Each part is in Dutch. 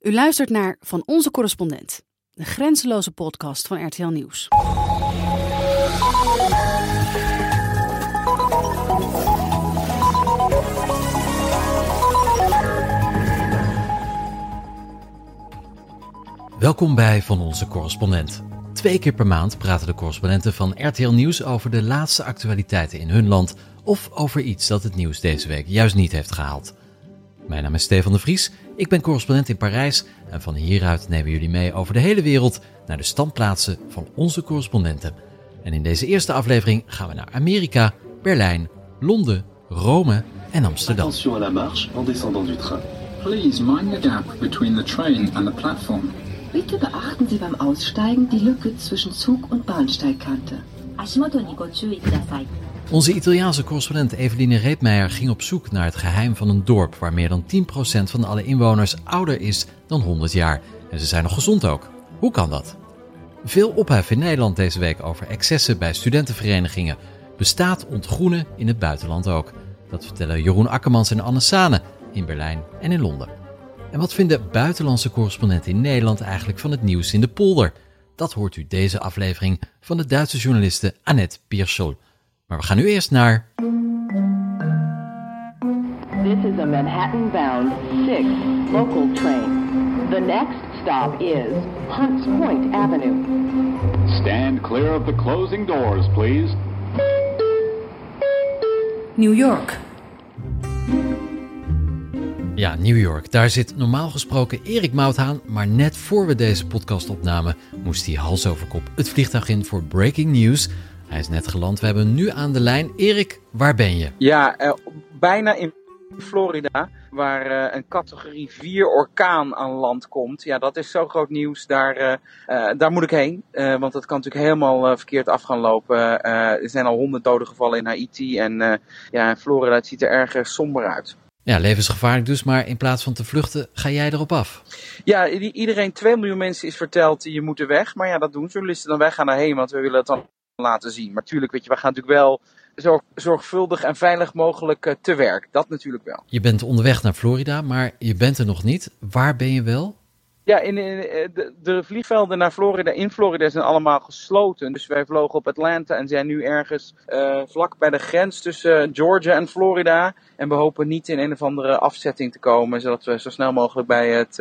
U luistert naar Van Onze Correspondent, de grenzeloze podcast van RTL Nieuws. Welkom bij Van Onze Correspondent. Twee keer per maand praten de correspondenten van RTL Nieuws over de laatste actualiteiten in hun land of over iets dat het nieuws deze week juist niet heeft gehaald. Mijn naam is Stefan de Vries, ik ben correspondent in Parijs en van hieruit nemen jullie mee over de hele wereld naar de standplaatsen van onze correspondenten. En in deze eerste aflevering gaan we naar Amerika, Berlijn, Londen, Rome en Amsterdam. Attention à la marche en descendant du train. Please mind the gap between the train and the platform. Bitte beachten Sie beim Aussteigen die Lücke zwischen Zug- und Bahnsteigkante. 足元にご注意ください。 Onze Italiaanse correspondent Eveline Reepmeijer ging op zoek naar het geheim van een dorp waar meer dan 10% van alle inwoners ouder is dan 100 jaar. En ze zijn nog gezond ook. Hoe kan dat? Veel ophef in Nederland deze week over excessen bij studentenverenigingen. Bestaat ontgroenen in het buitenland ook? Dat vertellen Jeroen Akkermans en Anne Sane in Berlijn en in Londen. En wat vinden buitenlandse correspondenten in Nederland eigenlijk van het nieuws in de polder? Dat hoort u deze aflevering van de Duitse journaliste Annette Pierschol. Maar we gaan nu eerst naar. This is a Manhattan-bound 6 local train. The next stop is Hunts Point Avenue. Stand clear of the closing doors, please. New York. Ja, New York. Daar zit normaal gesproken Erik Mouthaan. Maar net voor we deze podcast opnamen, moest hij hals over kop het vliegtuig in voor breaking news. Hij is net geland. We hebben hem nu aan de lijn. Erik, waar ben je? Ja, eh, bijna in Florida, waar eh, een categorie 4 orkaan aan land komt. Ja, dat is zo groot nieuws. Daar, eh, daar moet ik heen. Want dat kan natuurlijk helemaal verkeerd af gaan lopen. Er zijn al honderd doden gevallen in Haiti. En ja, Florida het ziet er erg somber uit. Ja, levensgevaarlijk dus, maar in plaats van te vluchten, ga jij erop af. Ja, iedereen, 2 miljoen mensen is verteld, je moet er weg. Maar ja, dat doen journalisten dan. Wij gaan daarheen, want we willen het dan laten zien. Maar tuurlijk, weet je, we gaan natuurlijk wel zorg, zorgvuldig en veilig mogelijk eh, te werk. Dat natuurlijk wel. Je bent onderweg naar Florida, maar je bent er nog niet. Waar ben je wel? Ja, in, in- eh, de, de vliegvelden naar Florida, in Florida zijn allemaal gesloten. Dus wij vlogen op Atlanta en zijn nu ergens eh, vlak bij de grens tussen Georgia en Florida. En we hopen niet in een of andere afzetting te komen, zodat we zo snel mogelijk bij, het,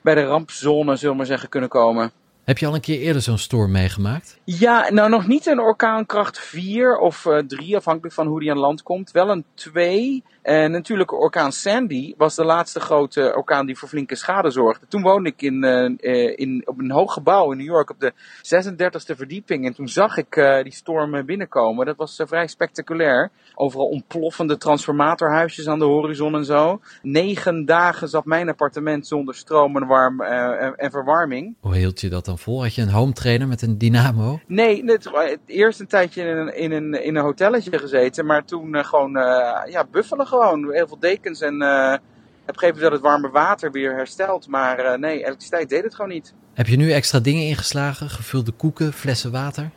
bij de rampzone, zullen we maar zeggen, kunnen komen. Heb je al een keer eerder zo'n storm meegemaakt? Ja, nou nog niet een orkaankracht 4 of eh 3, afhankelijk van hoe die aan land komt. Wel een 2. En natuurlijk orkaan Sandy was de laatste grote orkaan die voor flinke schade zorgde. Toen woonde ik in, eh, eh, in, op een hoog gebouw in New York op de 36e verdieping. En toen zag ik die storm binnenkomen. Dat was vrij spectaculair. Overal ontploffende transformatorhuisjes aan de horizon en zo. Negen dagen zat mijn appartement zonder stroom en, warm, en- en verwarming. Hoe hield je dat dan vol? Had je een home trainer met een dynamo? Nee, het, het eerst een tijdje in een, in een, in een hotelletje gezeten, maar toen eh, gewoon, eh, ja, buffelen gewoon. Heel veel dekens en eh heb gegeven dat het warme water weer herstelt. Maar eh, nee, elektriciteit deed het gewoon niet. Heb je nu extra dingen ingeslagen? Gevulde koeken, flessen water?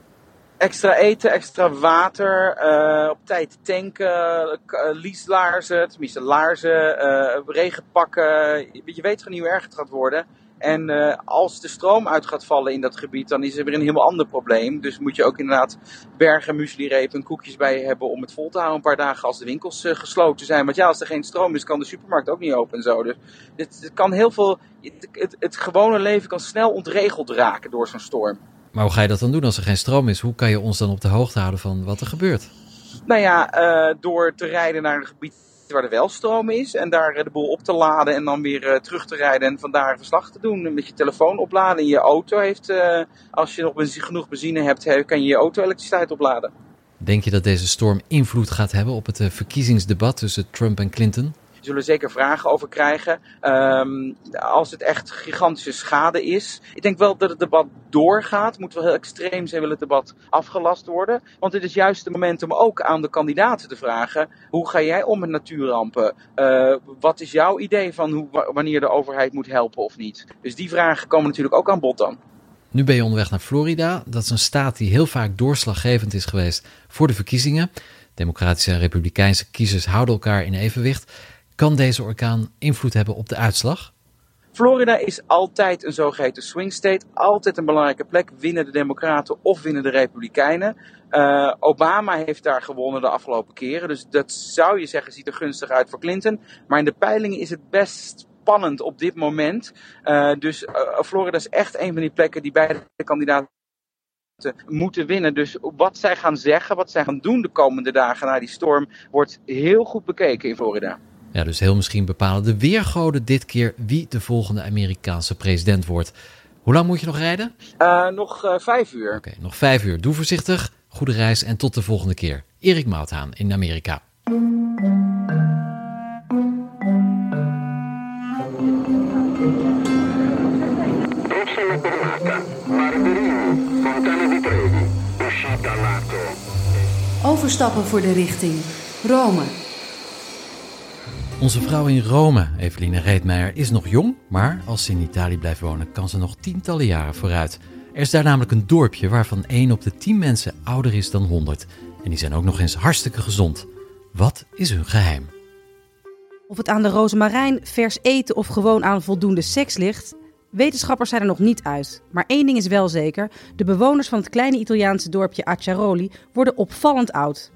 Extra eten, extra water, eh, op tijd tanken, eh, lieslaarzen, tenminste laarzen, eh, regenpakken. Je, je weet gewoon niet hoe erg het gaat worden. En eh, als de stroom uit gaat vallen in dat gebied, dan is er weer een heel ander probleem. Dus moet je ook inderdaad bergen, mueslirepen en koekjes bij hebben om het vol te houden een paar dagen als de winkels eh, gesloten zijn. Want ja, als er geen stroom is, kan de supermarkt ook niet open en zo. Dus het, het kan heel veel, het, het, het gewone leven kan snel ontregeld raken door zo'n storm. Maar hoe ga je dat dan doen als er geen stroom is? Hoe kan je ons dan op de hoogte houden van wat er gebeurt? Nou ja, eh, door te rijden naar een gebied waar er wel stroom is. En daar eh, de boel op te laden en dan weer eh, terug te rijden en vandaar verslag te doen. Met je telefoon opladen. En je auto heeft, eh, als je nog genoeg benzine hebt, he- kan je je auto elektriciteit opladen. Denk je dat deze storm invloed gaat hebben op het verkiezingsdebat tussen Trump en Clinton? Zullen zeker vragen over krijgen. Ehm, als het echt gigantische schade is. Ik denk wel dat het debat doorgaat. Moet wel heel extreem zijn, wil het debat afgelast worden. Want dit is juist het moment om ook aan de kandidaten te vragen: hoe ga jij om met natuurrampen? Eh, wat is jouw idee van hoe, wa- wanneer de overheid moet helpen of niet? Dus die vragen komen natuurlijk ook aan bod dan. Nu ben je onderweg naar Florida. Dat is een staat die heel vaak doorslaggevend is geweest voor de verkiezingen. Democratische en republikeinse kiezers houden elkaar in evenwicht. Kan deze orkaan invloed hebben op de uitslag? Florida is altijd een zogeheten swing state, altijd een belangrijke plek. Winnen de Democraten of winnen de Republikeinen. Uh, Obama heeft daar gewonnen de afgelopen keren, dus dat zou je zeggen ziet er gunstig uit voor Clinton. Maar in de peilingen is het best spannend op dit moment. Uh, dus uh, Florida is echt een van die plekken die beide kandidaten moeten winnen. Dus wat zij gaan zeggen, wat zij gaan doen de komende dagen na die storm, wordt heel goed bekeken in Florida. Ja, dus heel misschien bepalen de weergoden dit keer wie de volgende Amerikaanse president wordt. Hoe lang moet je nog rijden? Uh, nog uh, vijf uur. Oké, okay, nog vijf uur. Doe voorzichtig, goede reis en tot de volgende keer. Erik Mouthaan in Amerika. Prossima fermata, Barberini, Fontana di Trevi, uscita lato. Overstappen voor de richting Rome. Onze vrouw in Rome, Eveline Reetmeijer, is nog jong, maar als ze in Italië blijft wonen, kan ze nog tientallen jaren vooruit. Er is daar namelijk een dorpje waarvan 1 op de 10 mensen ouder is dan 100. En die zijn ook nog eens hartstikke gezond. Wat is hun geheim? Of het aan de rozemarijn, vers eten of gewoon aan voldoende seks ligt, wetenschappers zijn er nog niet uit. Maar één ding is wel zeker: de bewoners van het kleine Italiaanse dorpje Acciaroli worden opvallend oud.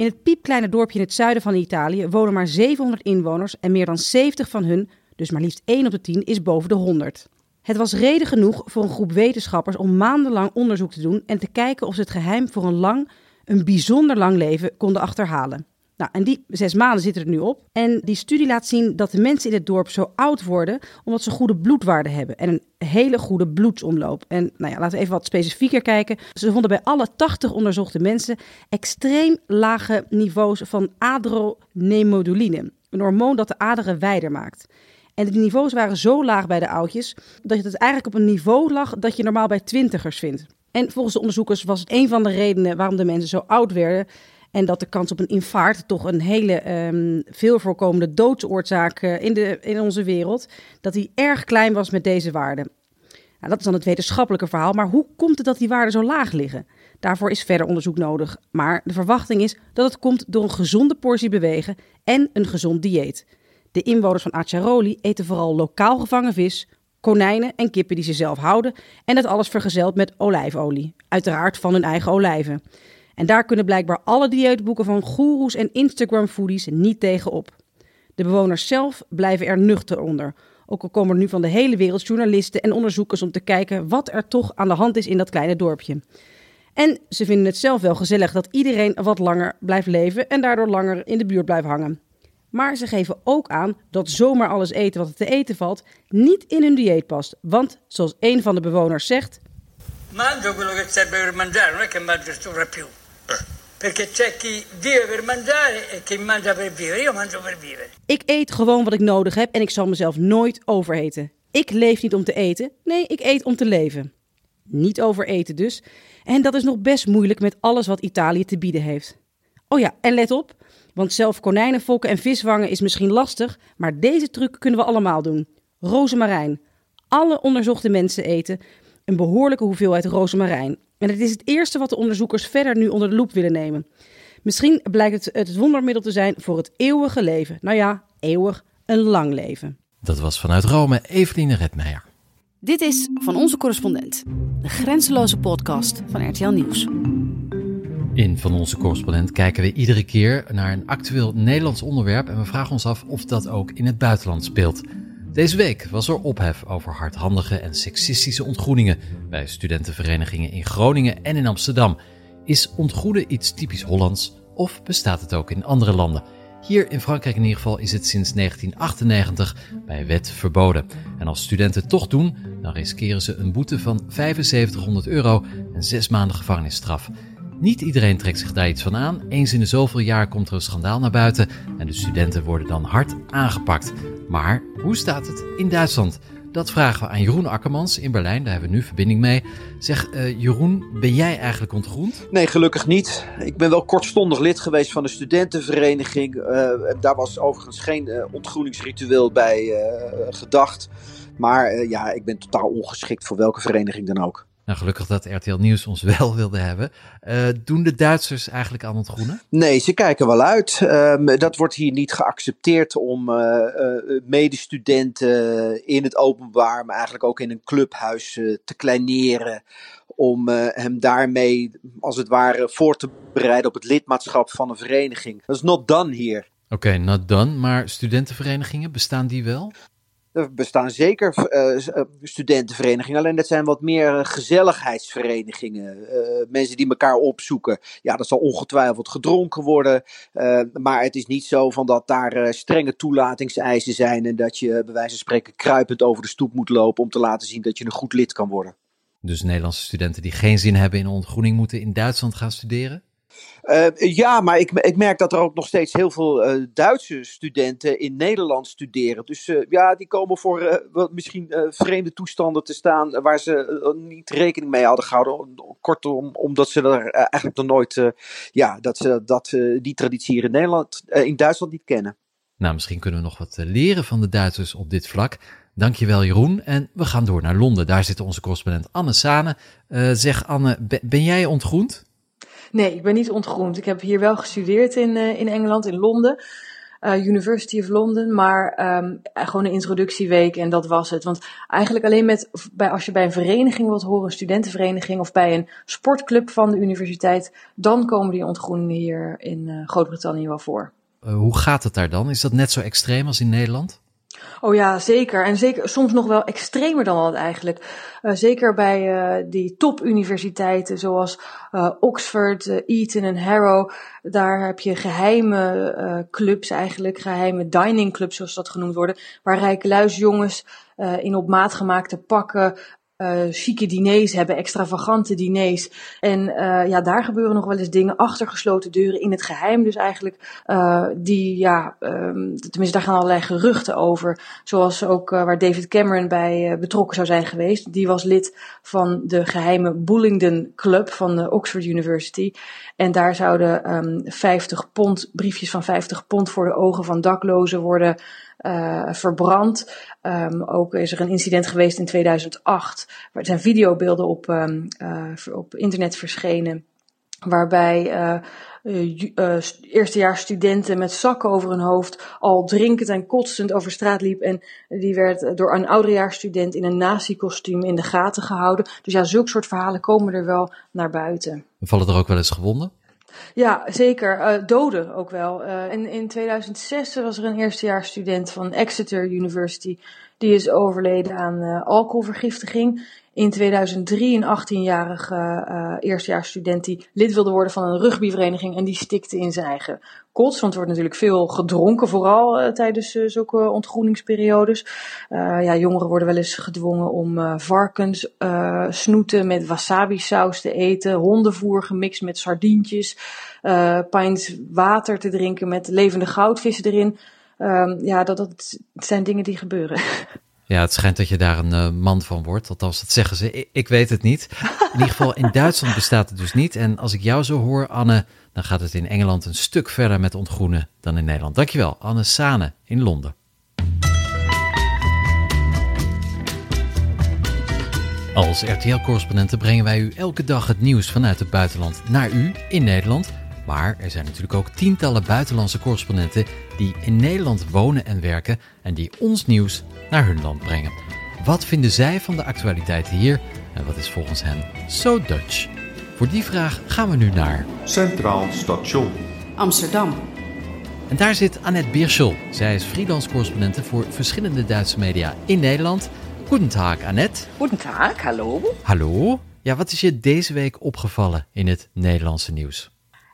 In het piepkleine dorpje in het zuiden van Italië wonen maar 700 inwoners en meer dan 70 van hun, dus maar liefst 1 op de 10, is boven de 100. Het was reden genoeg voor een groep wetenschappers om maandenlang onderzoek te doen en te kijken of ze het geheim voor een lang, een bijzonder lang leven konden achterhalen. Nou, en die zes maanden zitten er nu op. En die studie laat zien dat de mensen in het dorp zo oud worden omdat ze goede bloedwaarden hebben en een hele goede bloedsomloop. En nou ja, laten we even wat specifieker kijken. Ze vonden bij alle 80 onderzochte mensen extreem lage niveaus van adrenemoduline, een hormoon dat de aderen wijder maakt. En de niveaus waren zo laag bij de oudjes dat het eigenlijk op een niveau lag dat je normaal bij twintigers vindt. En volgens de onderzoekers was het een van de redenen waarom de mensen zo oud werden. En dat de kans op een infarct, toch een hele um, veel voorkomende doodsoorzaak uh, in, de, in onze wereld, dat die erg klein was met deze waarden. Nou, dat is dan het wetenschappelijke verhaal, maar hoe komt het dat die waarden zo laag liggen? Daarvoor is verder onderzoek nodig. Maar de verwachting is dat het komt door een gezonde portie bewegen en een gezond dieet. De inwoners van Acciaroli eten vooral lokaal gevangen vis, konijnen en kippen die ze zelf houden en dat alles vergezeld met olijfolie, uiteraard van hun eigen olijven. En daar kunnen blijkbaar alle dieetboeken van goeroes en Instagram-foodies niet tegen op. De bewoners zelf blijven er nuchter onder. Ook al komen er nu van de hele wereld journalisten en onderzoekers om te kijken wat er toch aan de hand is in dat kleine dorpje. En ze vinden het zelf wel gezellig dat iedereen wat langer blijft leven en daardoor langer in de buurt blijft hangen. Maar ze geven ook aan dat zomaar alles eten wat er te eten valt niet in hun dieet past. Want, zoals een van de bewoners zegt... Mangio quello che serve per mangiare, non è che mangio sovrappiù. Perché c'è chi vive per mangiare e chi mangia per vivere. Io mangio per vivere. Ik eet gewoon wat ik nodig heb en ik zal mezelf nooit overeten. Ik leef niet om te eten, nee, ik eet om te leven. Niet overeten dus. En dat is nog best moeilijk met alles wat Italië te bieden heeft. Oh ja, en let op, want zelf konijnen fokken en viswangen is misschien lastig, maar deze truc kunnen we allemaal doen. Rozemarijn. Alle onderzochte mensen eten een behoorlijke hoeveelheid rozemarijn. En het is het eerste wat de onderzoekers verder nu onder de loep willen nemen. Misschien blijkt het het wondermiddel te zijn voor het eeuwige leven. Nou ja, eeuwig, een lang leven. Dat was vanuit Rome Eveline Redmeijer. Dit is Van Onze Correspondent, de grenzeloze podcast van RTL Nieuws. In Van Onze Correspondent kijken we iedere keer naar een actueel Nederlands onderwerp en we vragen ons af of dat ook in het buitenland speelt. Deze week was er ophef over hardhandige en seksistische ontgroeningen bij studentenverenigingen in Groningen en in Amsterdam. Is ontgroenen iets typisch Hollands of bestaat het ook in andere landen? Hier in Frankrijk in ieder geval is het sinds 1998 bij wet verboden. En als studenten toch doen, dan riskeren ze een boete van 7500 euro en zes maanden gevangenisstraf. Niet iedereen trekt zich daar iets van aan. Eens in de zoveel jaar komt er een schandaal naar buiten en de studenten worden dan hard aangepakt. Maar hoe staat het in Duitsland? Dat vragen we aan Jeroen Akkermans in Berlijn. Daar hebben we nu verbinding mee. Zeg, uh, Jeroen, ben jij eigenlijk ontgroend? Nee, gelukkig niet. Ik ben wel kortstondig lid geweest van de studentenvereniging. Uh, daar was overigens geen uh, ontgroeningsritueel bij gedacht. Maar ja, ik ben totaal ongeschikt voor welke vereniging dan ook. Nou, gelukkig dat RTL Nieuws ons wel wilde hebben. Uh, doen de Duitsers eigenlijk aan het groene? Nee, ze kijken wel uit. Um, dat wordt hier niet geaccepteerd om uh, uh, medestudenten in het openbaar, maar eigenlijk ook in een clubhuis te kleineren. Om hem daarmee, als het ware, voor te bereiden op het lidmaatschap van een vereniging. Dat is not done hier. Oké, okay, not done. Maar studentenverenigingen, bestaan die wel? Er bestaan zeker uh, studentenverenigingen, alleen dat zijn wat meer gezelligheidsverenigingen. Uh, mensen die elkaar opzoeken. Ja, dat zal ongetwijfeld gedronken worden. Maar het is niet zo van dat daar strenge toelatingseisen zijn en dat je bij wijze van spreken kruipend over de stoep moet lopen om te laten zien dat je een goed lid kan worden. Dus Nederlandse studenten die geen zin hebben in ontgroening moeten in Duitsland gaan studeren? Uh, ja, maar ik, ik, merk dat er ook nog steeds heel veel uh, Duitse studenten in Nederland studeren. Dus uh, ja, die komen voor wat misschien vreemde toestanden te staan waar ze niet rekening mee hadden gehouden. Kortom, omdat ze er eigenlijk nog nooit, ja, dat ze dat, die traditie hier in, Nederland, in Duitsland niet kennen. Nou, misschien kunnen we nog wat leren van de Duitsers op dit vlak. Dankjewel Jeroen. En we gaan door naar Londen. Daar zit onze correspondent Anne Sane. zeg Anne, ben jij ontgroend? Nee, ik ben niet ontgroend. Ik heb hier wel gestudeerd in, uh, in Engeland, in Londen. Uh, University of London, maar um, gewoon een introductieweek en dat was het. Want eigenlijk alleen met, bij, als je bij een vereniging wilt horen, een studentenvereniging of bij een sportclub van de universiteit, dan komen die ontgroeningen hier in uh, Groot-Brittannië wel voor. hoe gaat het daar dan? Is dat net zo extreem als in Nederland? Oh ja, zeker. En zeker soms nog wel extremer dan dat eigenlijk. Uh, zeker bij uh, die topuniversiteiten zoals uh, Oxford, Eton en Harrow. Daar heb je geheime clubs eigenlijk, geheime dining clubs zoals dat genoemd worden. Waar rijke luisjongens in op maat gemaakte pakken uh, chique diners hebben, extravagante diners. En uh, ja, daar gebeuren nog wel eens dingen achter gesloten deuren in het geheim. Dus eigenlijk, uh, die, ja, um, tenminste, daar gaan allerlei geruchten over. Zoals ook waar David Cameron bij betrokken zou zijn geweest. Die was lid van de geheime Bullingdon Club van de Oxford University. En daar zouden um, 50 pond, briefjes van 50 pond voor de ogen van daklozen worden uh, verbrand. Um, ook is er een incident geweest in 2008. Er zijn videobeelden op, um, uh, op internet verschenen. Waarbij uh, eerstejaars studenten met zakken over hun hoofd al drinkend en kotsend over straat liep. En die werd door een ouderjaarsstudent in een nazi-kostuum in de gaten gehouden. Dus ja, zulke soort verhalen komen er wel naar buiten. Vallen er ook wel eens gewonden? Ja, zeker. Uh, doden ook wel. Uh, in, in 2006 was er een eerstejaarsstudent van Exeter University. Die is overleden aan uh, alcoholvergiftiging. In 2003 een 18-jarige uh, eerstejaarsstudent die lid wilde worden van een rugbyvereniging. En die stikte in zijn eigen kots. Want er wordt natuurlijk veel gedronken, vooral uh, tijdens uh, zulke ontgroeningsperiodes. ja, jongeren worden wel eens gedwongen om varkens snoeten met wasabi saus te eten. Hondenvoer gemixt met sardientjes. pints water te drinken met levende goudvissen erin. Um, ja, dat, dat zijn dingen die gebeuren. Ja, het schijnt dat je daar een uh, man van wordt. Althans, dat zeggen ze. Ik, ik, weet het niet. In ieder geval, in Duitsland bestaat het dus niet. En als ik jou zo hoor, Anne, dan gaat het in Engeland een stuk verder met ontgroenen dan in Nederland. Dankjewel, Anne Sane in Londen. Als RTL-correspondenten brengen wij u elke dag het nieuws vanuit het buitenland naar u in Nederland. Maar er zijn natuurlijk ook tientallen buitenlandse correspondenten die in Nederland wonen en werken en die ons nieuws naar hun land brengen. Wat vinden zij van de actualiteiten hier en wat is volgens hen zo Dutch? Voor die vraag gaan we nu naar Centraal Station Amsterdam. En daar zit Annette Bierschel. Zij is freelance correspondente voor verschillende Duitse media in Nederland. Goedendag Annette. Goedendag, hallo. Hallo. Ja, wat is je deze week opgevallen in het Nederlandse nieuws?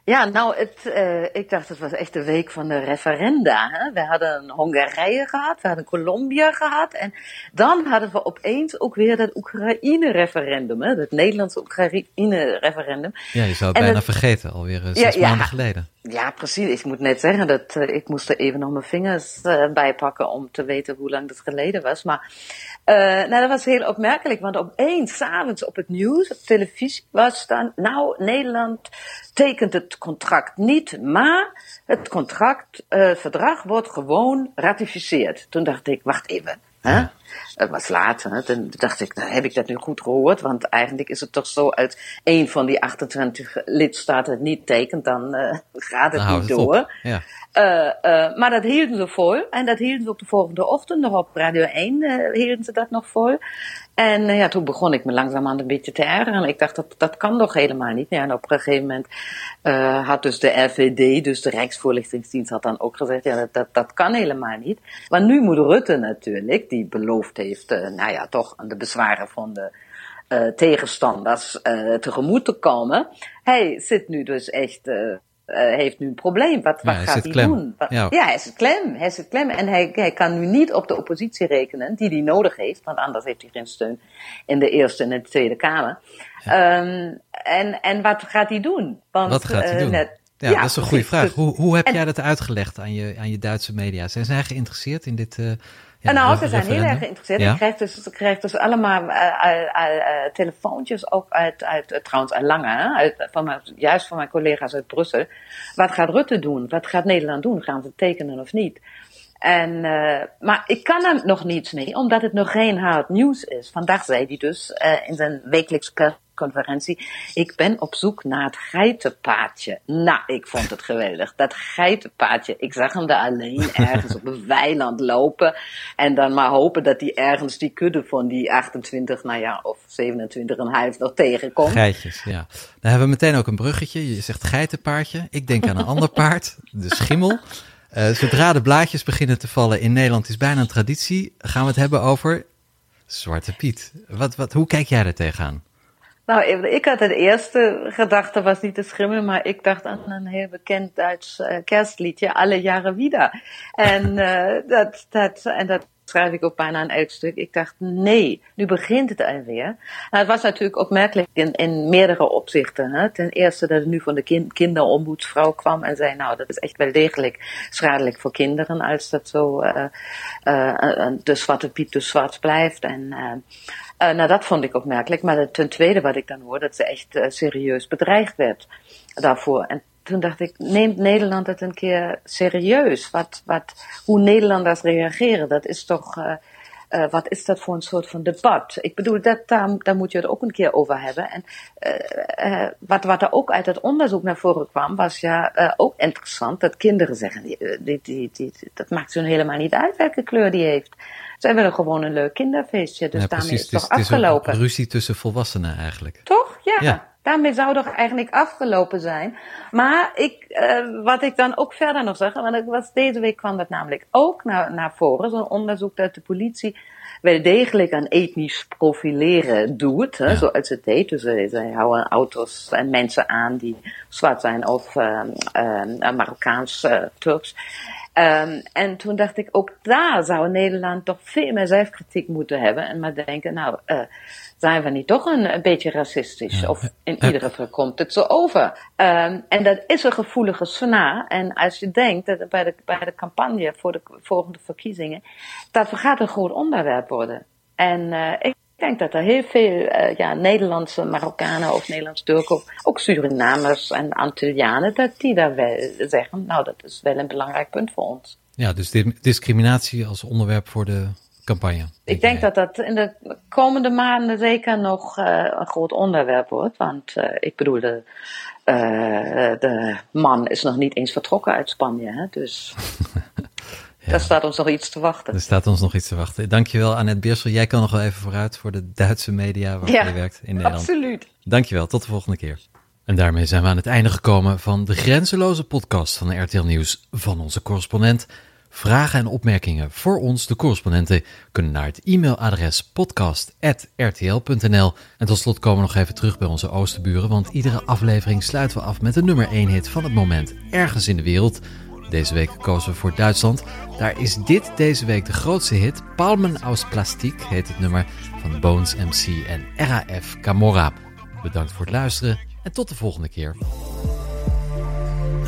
Ja, nou, het, uh, ik dacht het was echt de week van de referenda. Hè? We hadden Hongarije gehad, we hadden Colombia gehad. En dan hadden we opeens ook weer dat Oekraïne-referendum. Het Nederlandse Oekraïne-referendum. Ja, je zou het bijna vergeten, alweer uh, zes ja, maanden geleden. Ja, precies. Ik moet net zeggen dat uh, ik moest er even nog mijn vingers bijpakken om te weten hoe lang dat geleden was. Maar uh, nou, dat was heel opmerkelijk, want opeens, s'avonds op het nieuws, op televisie, was dan, nou, Nederland tekent het contract niet, maar het contract, uh, verdrag wordt gewoon ratificeerd. Toen dacht ik, wacht even, hè? het was later. Hè, dan dacht ik, nou, heb ik dat nu goed gehoord? Want eigenlijk is het toch zo, uit één van die 28 lidstaten het niet tekent, dan uh, gaat het Nou, niet het door. Ja. Uh, uh, maar dat hielden ze vol. En dat hielden ze op de volgende ochtend nog op Radio 1. Uh, hielden ze dat nog vol. En ja, toen begon ik me langzamerhand een beetje te ergeren. Ik dacht, dat, dat kan toch helemaal niet. Ja, en op een gegeven moment had dus de RVD, dus de Rijksvoorlichtingsdienst, had dan ook gezegd, ja, dat, dat, dat kan helemaal niet. Maar nu moet Rutte natuurlijk, die beloofd heeft, nou ja, toch aan de bezwaren van de tegenstanders tegemoet te komen. Hij zit nu dus echt, uh, heeft nu een probleem. Wat, Ja, wat hij gaat hij klem. doen? Wat- Ja. ja, hij zit klem. Hij zit klem. En hij, hij kan nu niet op de oppositie rekenen, die hij nodig heeft, want anders heeft hij geen steun in de Eerste en de Tweede Kamer. Ehm, en, en wat gaat hij doen? Want, Wat gaat hij eh, doen? net- ja, dat is een goede precies. vraag. Dus- Hoe, hoe heb en- jij dat uitgelegd aan je, aan je Duitse media? Zijn zij geïnteresseerd in dit uh, ja, En nou, ze zijn heel erg geïnteresseerd. Ja? Ik krijg dus, ik krijg dus allemaal eh, telefoontjes, ook uit, uit trouwens uit Lange, hè, uit, van mijn, juist van mijn collega's uit Brussel. Wat gaat Rutte doen? Wat gaat Nederland doen? Gaan ze tekenen of niet? En, eh, maar ik kan er nog niets mee, omdat het nog geen hard nieuws is. Vandaag zei hij dus eh, in zijn wekelijkse persconferentie: Ik ben op zoek naar het geitenpaadje. Nou, ik vond het geweldig. Dat geitenpaadje. Ik zag hem daar alleen ergens op een weiland lopen. En dan maar hopen dat hij ergens die kudde van die 28, nou ja, of 27,5 nog tegenkomt. Geitjes, ja. Dan hebben we meteen ook een bruggetje. Je zegt geitenpaardje. Ik denk aan een ander paard, de schimmel. Eh, zodra de blaadjes beginnen te vallen in Nederland is bijna een traditie. Gaan we het hebben over Zwarte Piet. Wat, wat, hoe kijk jij er tegenaan? Nou, ik had het eerste gedachte was niet de schimmel, maar ik dacht aan een heel bekend Duits eh, kerstliedje, Alle Jahre Wieder. En, eh, dat, dat, en dat schrijf ik ook bijna aan elk stuk. Ik dacht, nee, nu begint het alweer. Nou, het was natuurlijk opmerkelijk in, in meerdere opzichten. Hè. Ten eerste dat het nu van de kind, kwam en zei, nou, dat is echt wel degelijk schadelijk voor kinderen als dat zo uh, uh, de zwarte piet dus zwart blijft. En uh, nou, dat vond ik opmerkelijk. Maar ten tweede wat ik dan hoor, dat ze echt serieus bedreigd werd daarvoor. Toen dacht ik, neemt Nederland het een keer serieus? Wat, wat, hoe Nederlanders reageren, dat is toch, uh, uh, wat is dat voor een soort van debat? Ik bedoel, dat, daar, daar moet je het ook een keer over hebben. En uh, wat, wat er ook uit het onderzoek naar voren kwam, was ja ook interessant, dat kinderen zeggen, die, die, die, die, dat maakt ze helemaal niet uit welke kleur die heeft. Zij willen gewoon een leuk kinderfeestje, dus ja, daarmee is het toch het is, afgelopen. Het is een ruzie tussen volwassenen eigenlijk. Toch? Ja. Ja. Daarmee zou toch eigenlijk afgelopen zijn. Maar ik, uh, wat ik dan ook verder nog zeg, want het was, deze week kwam dat namelijk ook naar, naar voren, zo'n onderzoek dat de politie wel degelijk aan etnisch profileren doet, hè, Ja. zoals het deed. Dus uh, zij houden auto's en mensen aan die zwart zijn of uh, Marokkaans, uh, Turks. Um, en toen dacht ik, ook daar zou Nederland toch veel meer zelfkritiek moeten hebben. En maar denken, nou, uh, zijn we niet toch een, een beetje racistisch? Ja. Of in ieder geval komt het zo over. Um, en dat is een gevoelige snaar. En als je denkt dat bij de, bij de campagne voor de volgende verkiezingen, dat gaat een groot onderwerp worden. En uh, ik denk dat er heel veel uh, ja, Nederlandse Marokkanen of Nederlands Turken, ook Surinamers en Antillianen, dat die daar wel zeggen, nou dat is wel een belangrijk punt voor ons. Ja, dus di- discriminatie als onderwerp voor de campagne. Ik denk dat dat in de komende maanden zeker nog uh, een groot onderwerp wordt, want uh, ik bedoel, de, de man is nog niet eens vertrokken uit Spanje, hè, dus... Ja. Daar staat ons nog iets te wachten. Er staat ons nog iets te wachten. Dankjewel, Annette Beersel. Jij kan nog wel even vooruit voor de Duitse media waar ja, je werkt in Nederland. absoluut. Dankjewel, tot de volgende keer. En daarmee zijn we aan het einde gekomen van de grenzeloze podcast van RTL Nieuws van onze correspondent. Vragen en opmerkingen voor ons, de correspondenten, kunnen naar het e-mailadres podcast.rtl.nl. En tot slot komen we nog even terug bij onze oosterburen, want iedere aflevering sluiten we af met de nummer 1 hit van het moment ergens in de wereld. Deze week kozen we voor Duitsland. Daar is dit deze week de grootste hit. Palmen aus Plastik heet het nummer van Bones MC en RAF Camorra. Bedankt voor het luisteren en tot de volgende keer.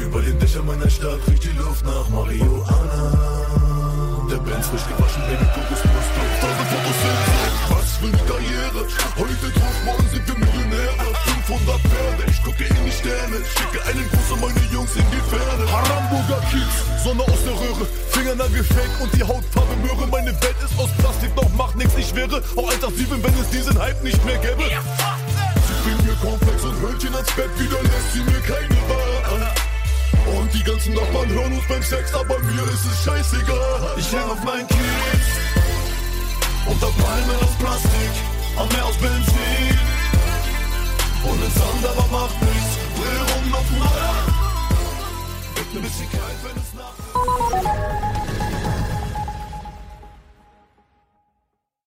Über den Dächern meiner Stadt riecht die Luft nach Marihuana. Der Benz frisch gewaschen, Baby, Kokosnuss drauf. Tausend Fotos sind so. Was für eine Karriere. Heute drauf, morgen sind wir Millionäre. 500 Pferde, ich gucke in die Sterne. Schicke einen Gruß an meine Jungs überall gefaked und die Hautfarbe Möhre. Meine Welt ist aus Plastik, doch macht nichts. Ich wäre auch Alterslieben, wenn es diesen Hype nicht mehr gäbe. Sie bringt mir Komplex und Hörnchen ans Bett, wieder lässt sie mir keine Wahl an. Und die ganzen Nachbarn hören uns beim Sex, aber mir ist es scheißegal. Ich lerne auf meinen Kies und hab Palmen aus Plastik und mehr aus Benzin. Und ein Sand, aber macht nichts, dreh rum auf dem Rad. Wird ein bisschen kalt, wenn es nachts.